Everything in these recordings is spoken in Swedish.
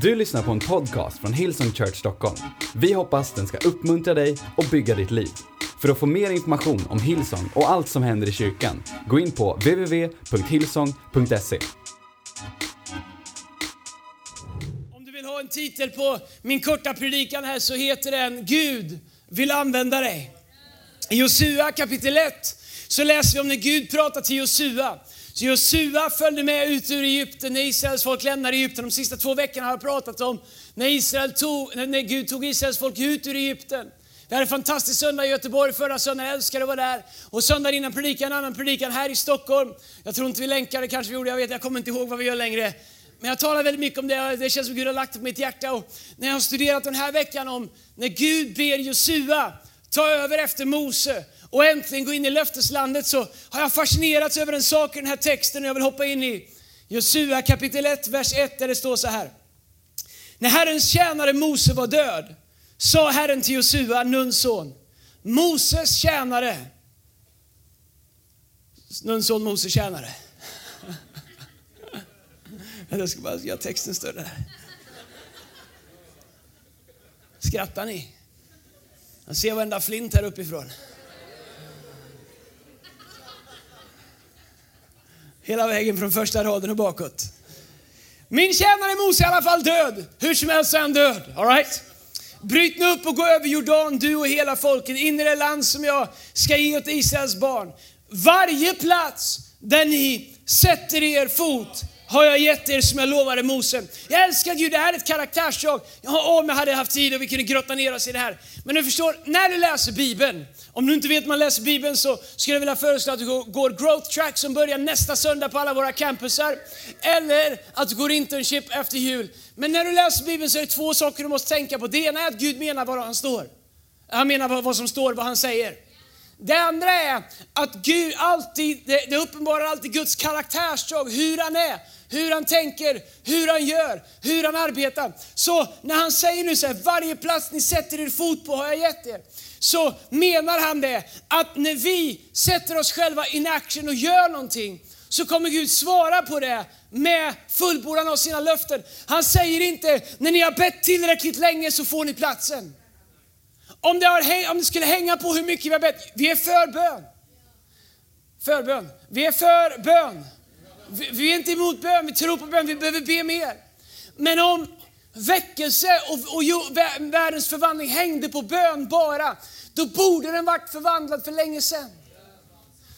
Du lyssnar på en podcast från Hillsong Church Stockholm. Vi hoppas den ska uppmuntra dig och bygga ditt liv. För att få mer information om Hillsong och allt som händer i kyrkan, gå in på www.hillsong.se. Om du vill ha en titel på min korta predikan här så heter den Gud vill använda dig. I Josua kapitel 1 så läser vi om när Gud pratar till Josua. Så Josua följde med ut ur Egypten när Israels folk lämnade Egypten. De sista två veckorna har jag pratat om när, Israel tog, när Gud tog Israels folk ut ur Egypten. Vi hade en fantastisk söndag i Göteborg förra söndagen, jag älskade att vara där. Och söndagen innan predikan, en annan predikan här i Stockholm. Jag tror inte vi länkade, kanske vi gjorde, jag vet, jag kommer inte ihåg vad vi gör längre. Men jag talar väldigt mycket om det, det känns som Gud har lagt det på mitt hjärta. Och när jag har studerat den här veckan om när Gud ber Josua ta över efter Mose och äntligen gå in i löfteslandet så har jag fascinerats över en sak i den här texten och jag vill hoppa in i Josua kapitel 1, vers 1 där det står så här. När Herrens tjänare Mose var död sa Herren till Josua, Nuns son, Moses tjänare, Nuns son Moses tjänare. Jag ska bara göra texten större. Skrattar ni? Jag ser varenda flint här uppifrån. Hela vägen från första raden och bakåt. Min tjänare Mose är i alla fall död. Hur som helst är han död. All right? Bryt nu upp och gå över Jordan, du och hela folket, in i det land som jag ska ge åt Israels barn. Varje plats där ni sätter er fot har jag gett er som jag lovade Mose. Jag älskar Gud, det här är ett karaktärsdrag. Ja, om jag hade haft tid och vi kunde grotta ner oss i det här. Men du förstår, när du läser Bibeln, om du inte vet hur man läser Bibeln så skulle jag vilja föreslå att du går growth track som börjar nästa söndag på alla våra campusar. Eller att du går internship efter jul. Men när du läser Bibeln så är det två saker du måste tänka på. Det ena är att Gud menar vad han står. Han menar vad som står, vad han säger. Det andra är att Gud alltid, det, det uppenbarar alltid Guds karaktärsdrag, hur han är, hur han tänker, hur han gör, hur han arbetar. Så när han säger nu så här, varje plats ni sätter er fot på har jag gett er. Så menar han det att när vi sätter oss själva in action och gör någonting så kommer Gud svara på det med fullbordan av sina löften. Han säger inte, när ni har bett tillräckligt länge så får ni platsen. Om det, har, om det skulle hänga på hur mycket vi har bett, vi är för bön. Förbön. Vi är för bön. Vi, vi är inte emot bön, vi tror på bön, vi behöver be mer. Men om väckelse och, och världens förvandling hängde på bön bara, då borde den varit förvandlad för länge sedan.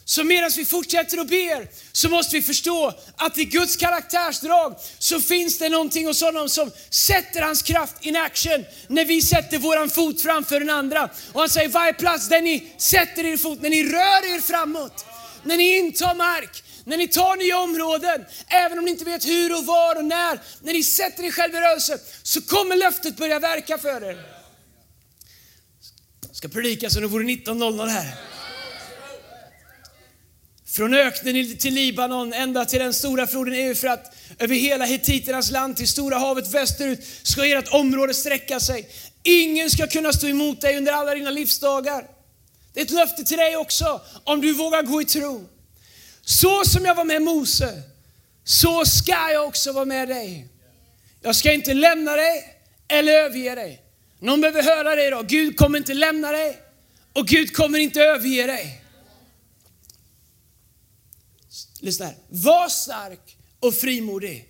Så medan vi fortsätter att ber så måste vi förstå att i Guds karaktärsdrag så finns det någonting hos honom som sätter hans kraft in action när vi sätter våran fot framför den andra. Och han säger varje plats där ni sätter er fot, när ni rör er framåt, när ni intar mark, när ni tar nya områden, även om ni inte vet hur och var och när, när ni sätter er själva i rörelse så kommer löftet börja verka för er. Jag ska predika som det vore 19.00 här. Från öknen till Libanon, ända till den stora floden Eufrat, över hela Hittiternas land till Stora havet västerut ska ert område sträcka sig. Ingen ska kunna stå emot dig under alla dina livsdagar. Det är ett löfte till dig också, om du vågar gå i tro. Så som jag var med Mose, så ska jag också vara med dig. Jag ska inte lämna dig eller överge dig. Någon behöver höra det idag. Gud kommer inte lämna dig och Gud kommer inte överge dig. Lyssna här. Var stark och frimodig.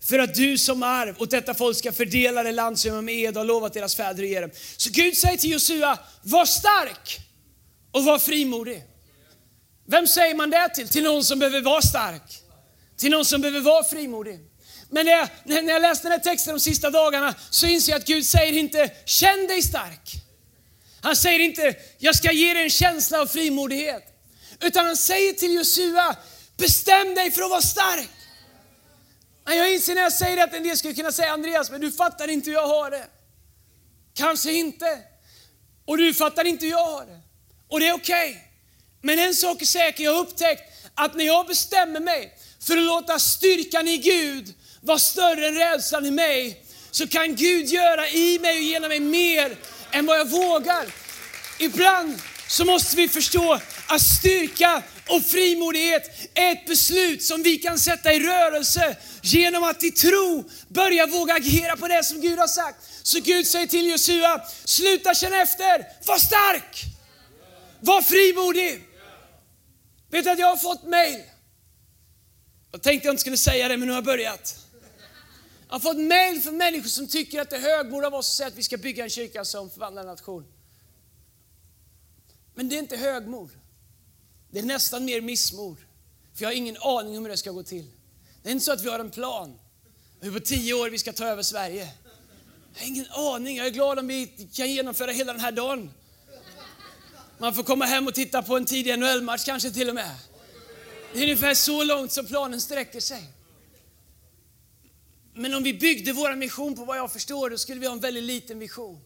För att du som arv åt detta folk ska fördela det land som jag med ed har lovat deras fäder att ge dem. Så Gud säger till Josua, var stark och var frimodig. Vem säger man det till? Till någon som behöver vara stark. Till någon som behöver vara frimodig. Men när jag, när jag läste den här texten de sista dagarna så inser jag att Gud säger inte, känn dig stark. Han säger inte, jag ska ge dig en känsla av frimodighet. Utan han säger till Josua, bestäm dig för att vara stark. Jag inser när jag säger det att en del skulle kunna säga, Andreas, men du fattar inte hur jag har det. Kanske inte. Och du fattar inte hur jag har det. Och det är okej. Okay. Men en sak är säker, jag har upptäckt att när jag bestämmer mig för att låta styrkan i Gud vara större än rädslan i mig, så kan Gud göra i mig och genom mig mer än vad jag vågar. Ibland så måste vi förstå att styrka Och frimodighet är ett beslut som vi kan sätta i rörelse genom att i tro börja våga agera på det som Gud har sagt. Så Gud säger till Josua, sluta känna efter, var stark, var frimodig. Vet du att jag har fått mail? Jag tänkte jag inte skulle säga det, men nu har jag börjat. Jag har fått mail från människor som tycker att det är högmod av oss att säga att vi ska bygga en kyrka som förvandlar en nation. Men det är inte högmod. Det är nästan mer missmod. För jag har ingen aning om hur det ska gå till. Det är inte så att vi har en plan. Hur på tio år vi ska ta över Sverige. Jag har ingen aning. Jag är glad om vi kan genomföra hela den här dagen. Man får komma hem och titta på en tidig NHL-match kanske till och med. Det är ungefär så långt som planen sträcker sig. Men om vi byggde vår mission på vad jag förstår, då skulle vi ha en väldigt liten vision.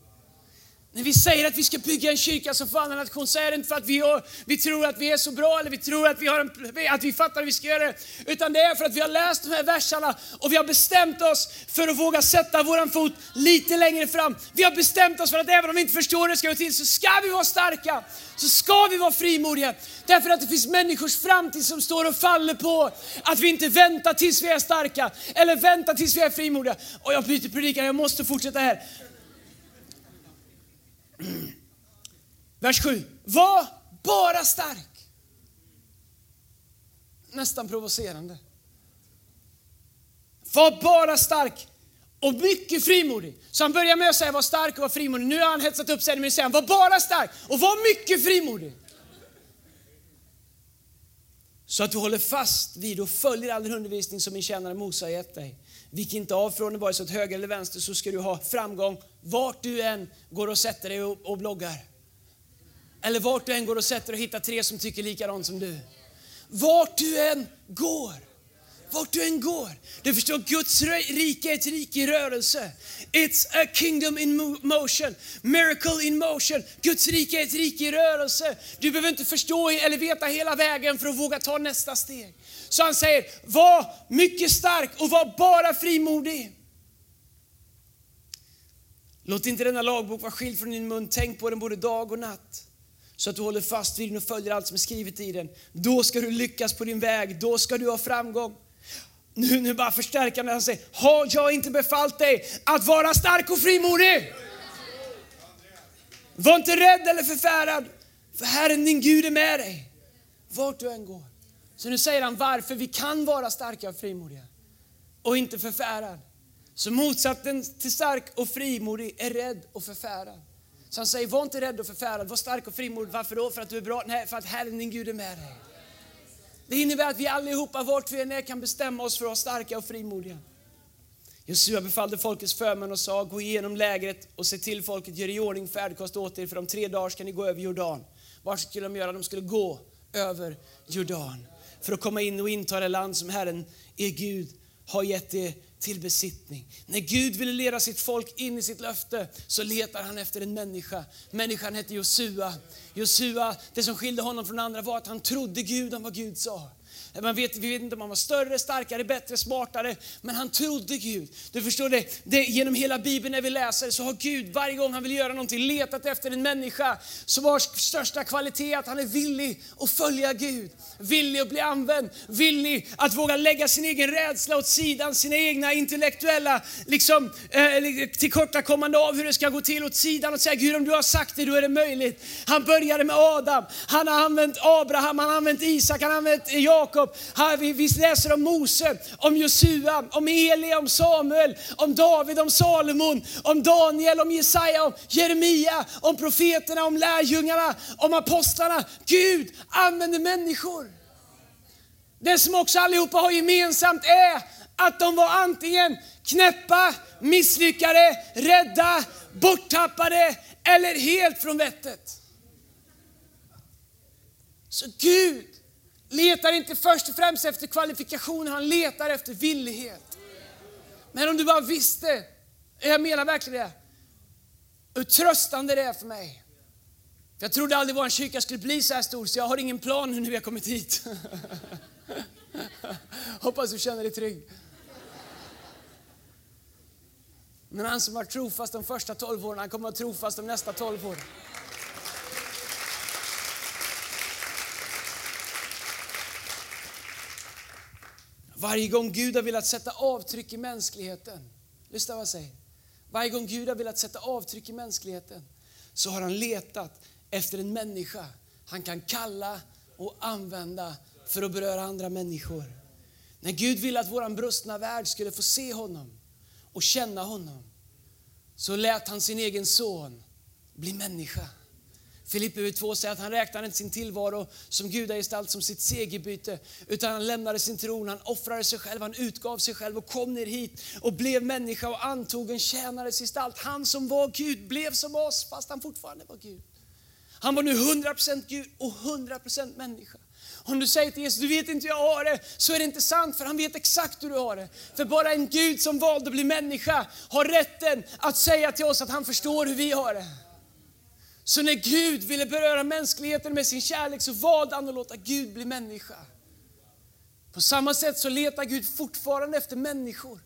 När vi säger att vi ska bygga en kyrka som förvandlar nation så är det inte för att vi, har, vi tror att vi är så bra eller vi tror att vi, har en, att vi fattar hur vi ska göra det. Utan det är för att vi har läst de här verserna och vi har bestämt oss för att våga sätta våran fot lite längre fram. Vi har bestämt oss för att även om vi inte förstår hur det ska gå till så ska vi vara starka. Så ska vi vara frimodiga. Därför att det finns människors framtid som står och faller på att vi inte väntar tills vi är starka eller väntar tills vi är frimodiga. Och jag byter predikan, jag måste fortsätta här. Vers 7. Var bara stark. Nästan provocerande. Var bara stark och mycket frimodig. Så han börjar med att säga var stark och var frimodig. Nu har han hetsat upp sig, men säger han var bara stark och var mycket frimodig. Så att du håller fast vid och följer all undervisning som min tjänare Mose har gett dig. Vik inte av från det, vare sig åt höger eller vänster, så ska du ha framgång vart du än går och sätter dig och, och bloggar. Eller vart du än går och sätter dig och hittar tre som tycker likadant som du. Vart du än går. Vart du än går. Du förstår, Guds rike är ett rike i rörelse. It's a kingdom in motion, miracle in motion. Guds rike är ett rike i rörelse. Du behöver inte förstå eller veta hela vägen för att våga ta nästa steg. Så han säger, var mycket stark och var bara frimodig. Låt inte denna lagbok vara skild från din mun. Tänk på den både dag och natt. Så att du håller fast vid den och följer allt som är skrivet i den. Då ska du lyckas på din väg. Då ska du ha framgång. Nu, nu bara förstärka när han säger, har jag inte befallt dig att vara stark och frimodig? Var inte rädd eller förfärad, för Herren din Gud är med dig. Vart du än går. Så nu säger han varför vi kan vara starka och frimodiga och inte förfärad. Så motsatsen till stark och frimodig är rädd och förfärad. Så han säger, var inte rädd och förfärad, var stark och frimodig. Varför då? För att du är bra? Nej, för att Herren din Gud är med dig. Det innebär att vi allihopa, vart vi än är, kan bestämma oss för att vara starka och frimodiga. Josua befallde folkets förmän och sa, gå igenom lägret och se till folket, gör i ordning färdkost åt er, för om tre dagar ska ni gå över Jordan. Vad skulle de göra? De skulle gå över Jordan för att komma in och inta det land som Herren, er Gud, har gett er till besittning. När Gud ville leda sitt folk in i sitt löfte så letar han efter en människa. Människan hette Josua. Josua, det som skilde honom från andra var att han trodde Gud om vad Gud sa. Man vet, vi vet inte om han var större, starkare, bättre, smartare, men han trodde Gud. Du förstår det, det, genom hela Bibeln när vi läser så har Gud varje gång han vill göra någonting letat efter en människa som har största kvalitet att han är villig att följa Gud. Villig att bli använd, villig att våga lägga sin egen rädsla åt sidan, sina egna intellektuella liksom, eh, tillkortakommande av hur det ska gå till åt sidan och säga Gud om du har sagt det, då är det möjligt. Han började med Adam, han har använt Abraham, han har använt Isak, han har använt Jakob, Jakob. Vi, läser om Mose, om Josua, om Elia, om Samuel, om David, om Salomon, om Daniel, om Jesaja, om Jeremia, om profeterna, om lärjungarna, om apostlarna. Gud använder människor. Det som också allihopa har gemensamt är att de var antingen knäppa, misslyckade, rädda, borttappade eller helt från vettet. Så Gud letar inte först och främst efter kvalifikationer, han letar efter villighet. Men om du bara visste, jag menar verkligen det, hur tröstande det är för mig. Jag trodde aldrig vår kyrka skulle bli så här stor, så jag har ingen plan nu när vi har kommit hit. Hoppas du känner dig trygg. Men han som var trofast de första tolv åren, han kommer att vara trofast de nästa tolv åren. Varje gång Gud har velat sätta avtryck i mänskligheten, lyssna vad jag säger. Varje gång Gud har velat sätta avtryck i mänskligheten så har han letat efter en människa han kan kalla och använda för att beröra andra människor. När Gud ville att vår brustna värld skulle få se honom och känna honom så lät han sin egen son bli människa. Filipperbrevet 2 säger att han räknade inte sin tillvaro som gudagestalt som sitt segerbyte, utan han lämnade sin tron, han offrade sig själv, han utgav sig själv och kom ner hit och blev människa och antog en tjänares gestalt. Han som var Gud blev som oss fast han fortfarande var Gud. Han var nu 100% Gud och 100% människa. Om du säger till Jesus, du vet inte hur jag har det, så är det inte sant för han vet exakt hur du har det. För bara en Gud som valde att bli människa har rätten att säga till oss att han förstår hur vi har det. Så när Gud ville beröra mänskligheten med sin kärlek så valde han att låta Gud bli människa. På samma sätt så letar Gud fortfarande efter människor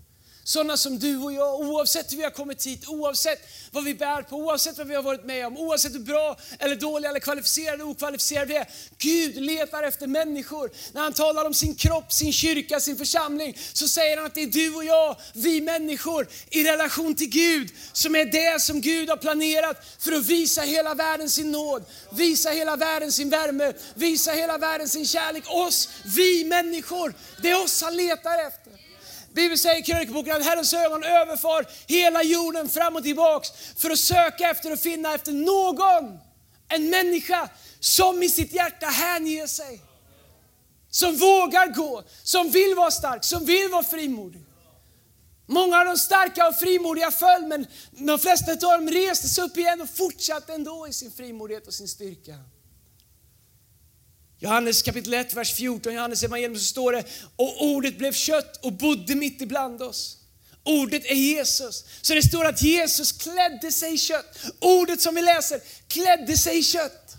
sådana som du och jag, oavsett hur vi har kommit hit, oavsett vad vi bär på, oavsett vad vi har varit med om, oavsett hur bra eller dåliga eller kvalificerade eller okvalificerade vi är. Gud letar efter människor. När han talar om sin kropp, sin kyrka, sin församling, så säger han att det är du och jag, vi människor, i relation till Gud, som är det som Gud har planerat för att visa hela världen sin nåd, visa hela världen sin värme, visa hela världen sin kärlek. Oss, vi människor, det är oss han letar efter. Bibeln säger i krönikeboken att Herrens ögon överfar hela jorden fram och tillbaks för att söka efter och finna efter någon, en människa som i sitt hjärta hänger sig. Som vågar gå, som vill vara stark, som vill vara frimodig. Många av de starka och frimodiga föll, men de flesta av dem reste sig upp igen och fortsatte ändå i sin frimodighet och sin styrka. Johannes kapitel 1, vers 14, Johannes evangelium så står det, och ordet blev kött och bodde mitt ibland oss. Ordet är Jesus. Så det står att Jesus klädde sig i kött. Ordet som vi läser klädde sig i kött.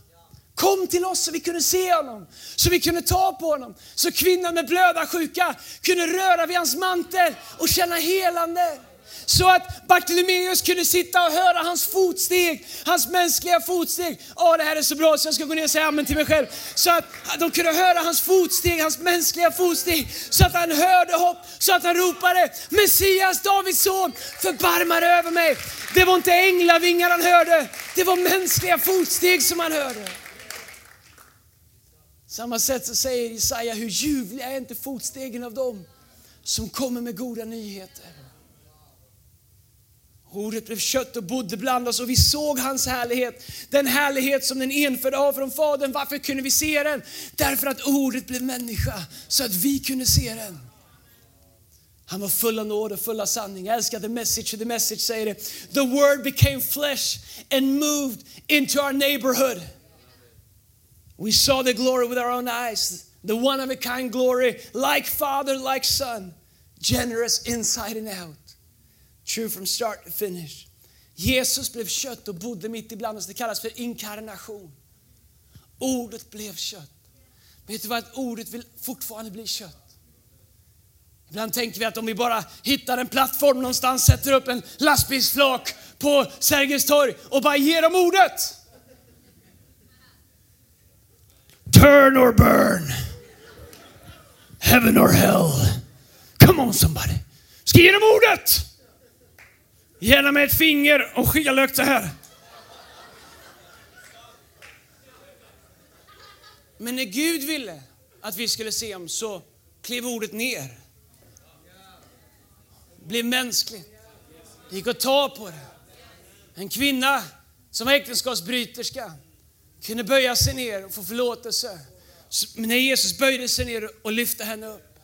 Kom till oss så vi kunde se honom, så vi kunde ta på honom. Så kvinnan med blödarsjuka kunde röra vid hans mantel och känna helande. Så att Bartolomeus kunde sitta och höra hans fotsteg, hans mänskliga fotsteg. Åh, det här är så bra så jag ska gå ner och säga amen till mig själv. Så att de kunde höra hans fotsteg, hans mänskliga fotsteg. Så att han hörde hopp, så att han ropade Messias, Davids son, förbarma dig över mig. Det var inte änglavingar han hörde, det var mänskliga fotsteg som han hörde. Samma sätt så säger Jesaja, hur ljuvliga är inte fotstegen av dem som kommer med goda nyheter. Ordet blev kött och bodde bland oss och vi såg hans härlighet. Den härlighet som den enfödde har från Fadern. Varför kunde vi se den? Därför att ordet blev människa så att vi kunde se den. Han var full av nåd och full av sanning. Jag älskar the message. The message säger det. The word became flesh and moved into our neighborhood. We saw the glory with our own eyes. The one of a kind glory, like father, like son. Generous inside and out. True from start to finish. Jesus blev kött och bodde mitt ibland oss. Det kallas för inkarnation. Ordet blev kött. Vet du vad? Ordet vill fortfarande bli kött. Ibland tänker vi att om vi bara hittar en plattform någonstans, sätter upp en lastbilsflak på Sergels torg och bara ger dem ordet. Turn or burn. Heaven or hell. Come on somebody. Ska ge dem ordet. Gärna med ett finger och skiljalök så här. Men när Gud ville att vi skulle se honom så klev ordet ner. Blev mänskligt. Det gick att ta på det. En kvinna som var äktenskapsbryterska kunde böja sig ner och få förlåtelse. Men när Jesus böjde sig ner och lyfte henne upp.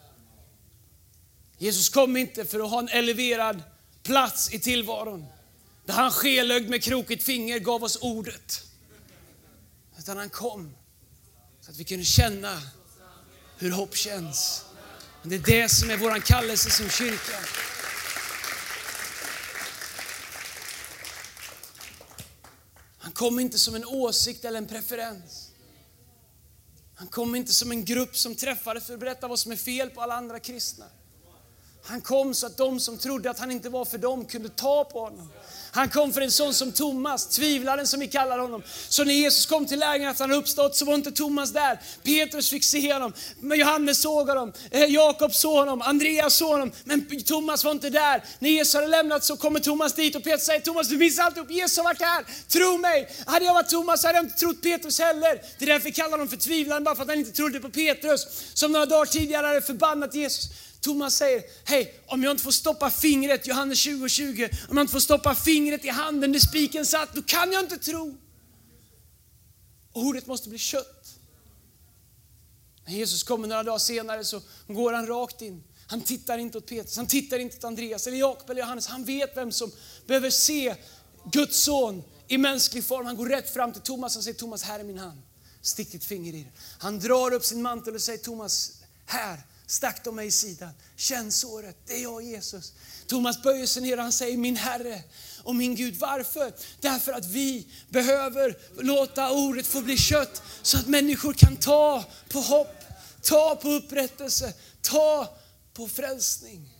Jesus kom inte för att ha en eleverad plats i tillvaron. Där han skelögd med krokigt finger gav oss ordet. Utan han kom så att vi kunde känna hur hopp känns. Men det är det som är vår kallelse som kyrka. Han kom inte som en åsikt eller en preferens. Han kom inte som en grupp som träffades för att berätta vad som är fel på alla andra kristna. Han kom så att de som trodde att han inte var för dem kunde ta på honom. Han kom för en sån som Thomas, tvivlaren som vi kallar honom. Så när Jesus kom till lägret att han uppstått så var inte Thomas där. Petrus fick se honom, men Johannes såg honom, eh, Jakob såg honom, Andreas såg honom, men Thomas var inte där. När Jesus hade lämnat så kommer Thomas dit och Petrus säger Thomas du missar alltihop, Jesus har varit här, tro mig. Hade jag varit Thomas hade jag inte trott Petrus heller. Det är därför vi kallar honom för tvivlaren, bara för att han inte trodde på Petrus. Som några dagar tidigare hade förbannat Jesus. Thomas säger, hej, om jag inte får stoppa fingret, Johannes 20 20, om jag inte får stoppa fingret i handen där spiken satt, då kan jag inte tro. Ordet måste bli kött. När Jesus kommer några dagar senare så går han rakt in. Han tittar inte åt Petrus, han tittar inte åt Andreas eller Jakob eller Johannes. Han vet vem som behöver se Guds son i mänsklig form. Han går rätt fram till Thomas och säger Thomas, här är min hand. Stick ditt finger i den. Han drar upp sin mantel och säger Thomas, här, stack de mig i sidan. Känn såret, det är jag Jesus. Thomas böjer sig ner och han säger min Herre och min Gud. Varför? Därför att vi behöver låta ordet få bli kött så att människor kan ta på hopp, ta på upprättelse, ta på frälsning.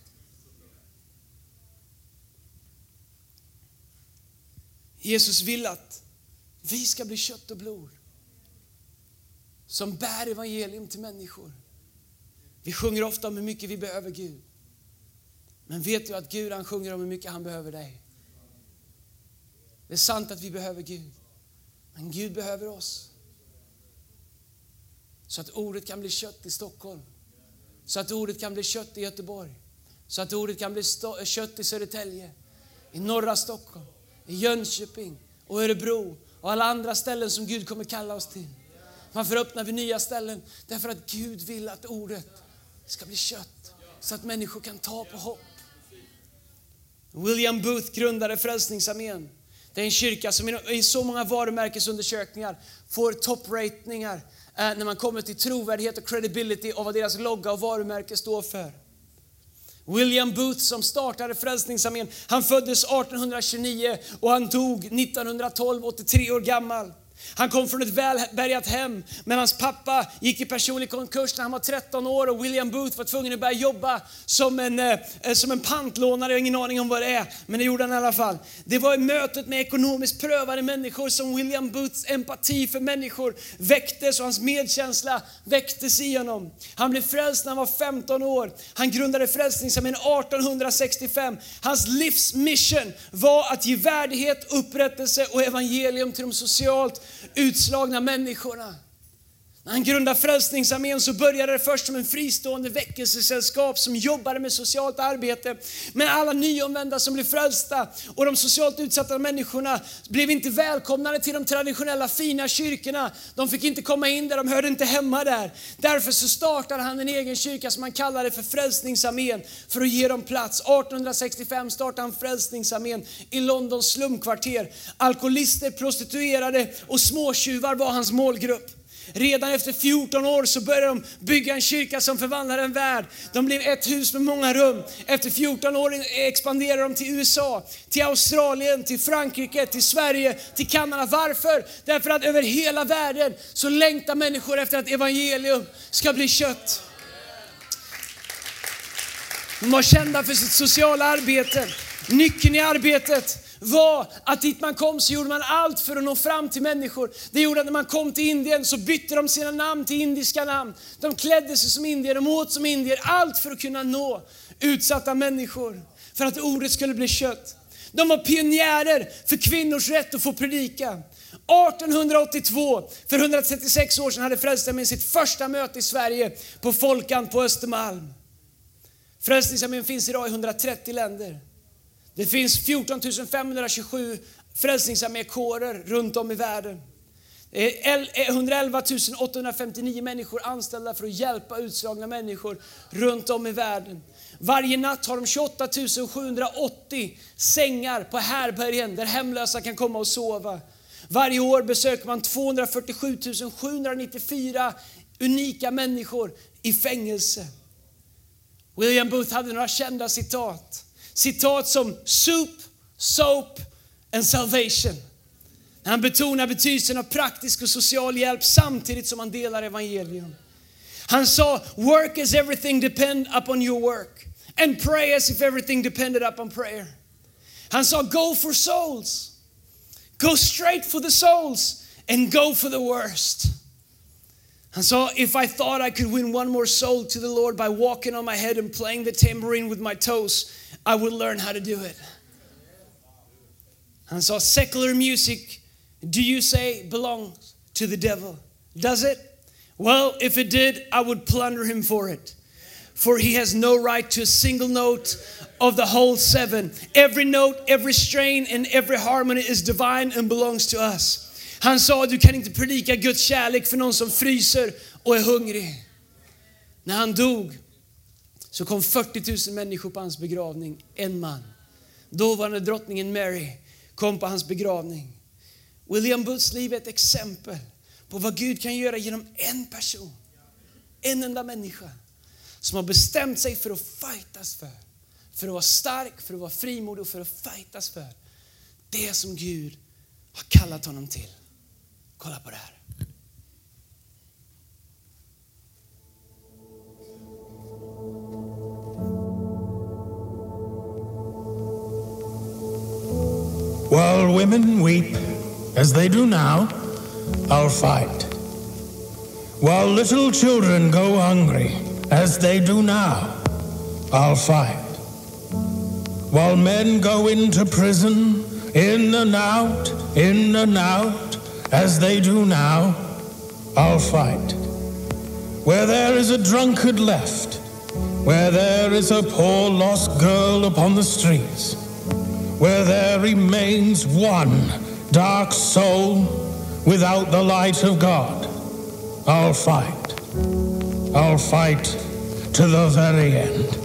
Jesus vill att vi ska bli kött och blod som bär evangelium till människor. Vi sjunger ofta om hur mycket vi behöver Gud. Men vet du att Gud han sjunger om hur mycket han behöver dig? Det är sant att vi behöver Gud. Men Gud behöver oss. Så att ordet kan bli kött i Stockholm. Så att ordet kan bli kött i Göteborg. Så att ordet kan bli kött i Södertälje. I norra Stockholm. I Jönköping och Örebro och alla andra ställen som Gud kommer kalla oss till. Varför öppnar vi nya ställen? Därför att Gud vill att ordet ska bli kött så att människor kan ta på hopp. William Booth grundade Frälsningsarmén. Det är en kyrka som i så många varumärkesundersökningar får toppratningar eh, när man kommer till trovärdighet och credibility av vad deras logga och varumärke står för. William Booth som startade Frälsningsarmén, han föddes 1829 och han dog 1912, 83 år gammal. Han kom från ett välbärgat hem, men hans pappa gick i personlig konkurs när han var 13 år och William Booth var tvungen att börja jobba som en, eh, som en pantlånare. Jag har ingen aning om vad det är, men det gjorde han i alla fall. Det var i mötet med ekonomiskt prövade människor som William Booths empati för människor väcktes och hans medkänsla väcktes i honom. Han blev frälst när han var 15 år. Han grundade Frälsningsarmén 1865. Hans livsmission var att ge värdighet, upprättelse och evangelium till de socialt utslagna människorna. När han grundade Frälsningsarmén så började det först som en fristående väckelsesällskap som jobbade med socialt arbete. Men alla nyomvända som blev frälsta och de socialt utsatta människorna blev inte välkomnade till de traditionella fina kyrkorna. De fick inte komma in där, de hörde inte hemma där. Därför så startade han en egen kyrka som han kallade för Frälsningsarmén för att ge dem plats. 1865 startade han Frälsningsarmén i Londons slumkvarter. Alkoholister, prostituerade och småtjuvar var hans målgrupp. Redan efter 14 år så började de bygga en kyrka som förvandlade en värld. De blev ett hus med många rum. Efter 14 år expanderade de till USA, till Australien, till Frankrike, till Sverige, till Kanada. Varför? Därför att över hela världen så längtar människor efter att evangelium ska bli kött. De var kända för sitt sociala arbete. Nyckeln i arbetet var att dit man kom så gjorde man allt för att nå fram till människor. Det gjorde att när man kom till Indien så bytte de sina namn till indiska namn. De klädde sig som indier, de åt som indier. Allt för att kunna nå utsatta människor. För att ordet skulle bli kött. De var pionjärer för kvinnors rätt att få predika. 1882, för 136 år sedan, hade Frälsningsarmén sitt första möte i Sverige på Folkan på Östermalm. Frälsningsarmén finns idag i 130 länder. Det finns 14 527 frälsningsarmékårer runt om i världen. Det 111 859 eh, människor anställda för att hjälpa utslagna människor runt om i världen. Varje natt har de 28 780 sängar på härbergen där hemlösa kan komma och sova. Varje år besöker man 247 794 unika människor i fängelse. William Booth hade några kända citat. Citat som soup, soap and salvation. Han betonar betydelsen av praktisk och social hjälp samtidigt som han delar evangelium. Han sa, work as everything depend upon your work. and pray as if everything depended upon prayer. Han sa go for souls. Go straight for the souls and go for the worst. Han so, if I thought I could win one more soul to the Lord by walking on my head and playing the tambourine with my toes, I would learn how to do it. And so, secular music, do you say belongs to the devil? Does it? Well, if it did, I would plunder him for it. For he has no right to a single note of the whole seven. Every note, every strain, and every harmony is divine and belongs to us. Han sa, du kan inte predika Guds kärlek för någon som fryser och är hungrig. När han dog så kom 40 000 människor på hans begravning, en man. Dåvarande drottningen Mary kom på hans begravning. William Booths liv är ett exempel på vad Gud kan göra genom en person. En enda människa som har bestämt sig för att fightas för. För att vara stark, för att vara frimodig och för att fightas för det som Gud har kallat honom till. Här. While women weep, as they do now, I'll fight. While little children go hungry, as they do now, I'll fight. While men go into prison, in and out, in and out, as they do now, I'll fight. Where there is a drunkard left, where there is a poor lost girl upon the streets, where there remains one dark soul without the light of God, I'll fight. I'll fight to the very end.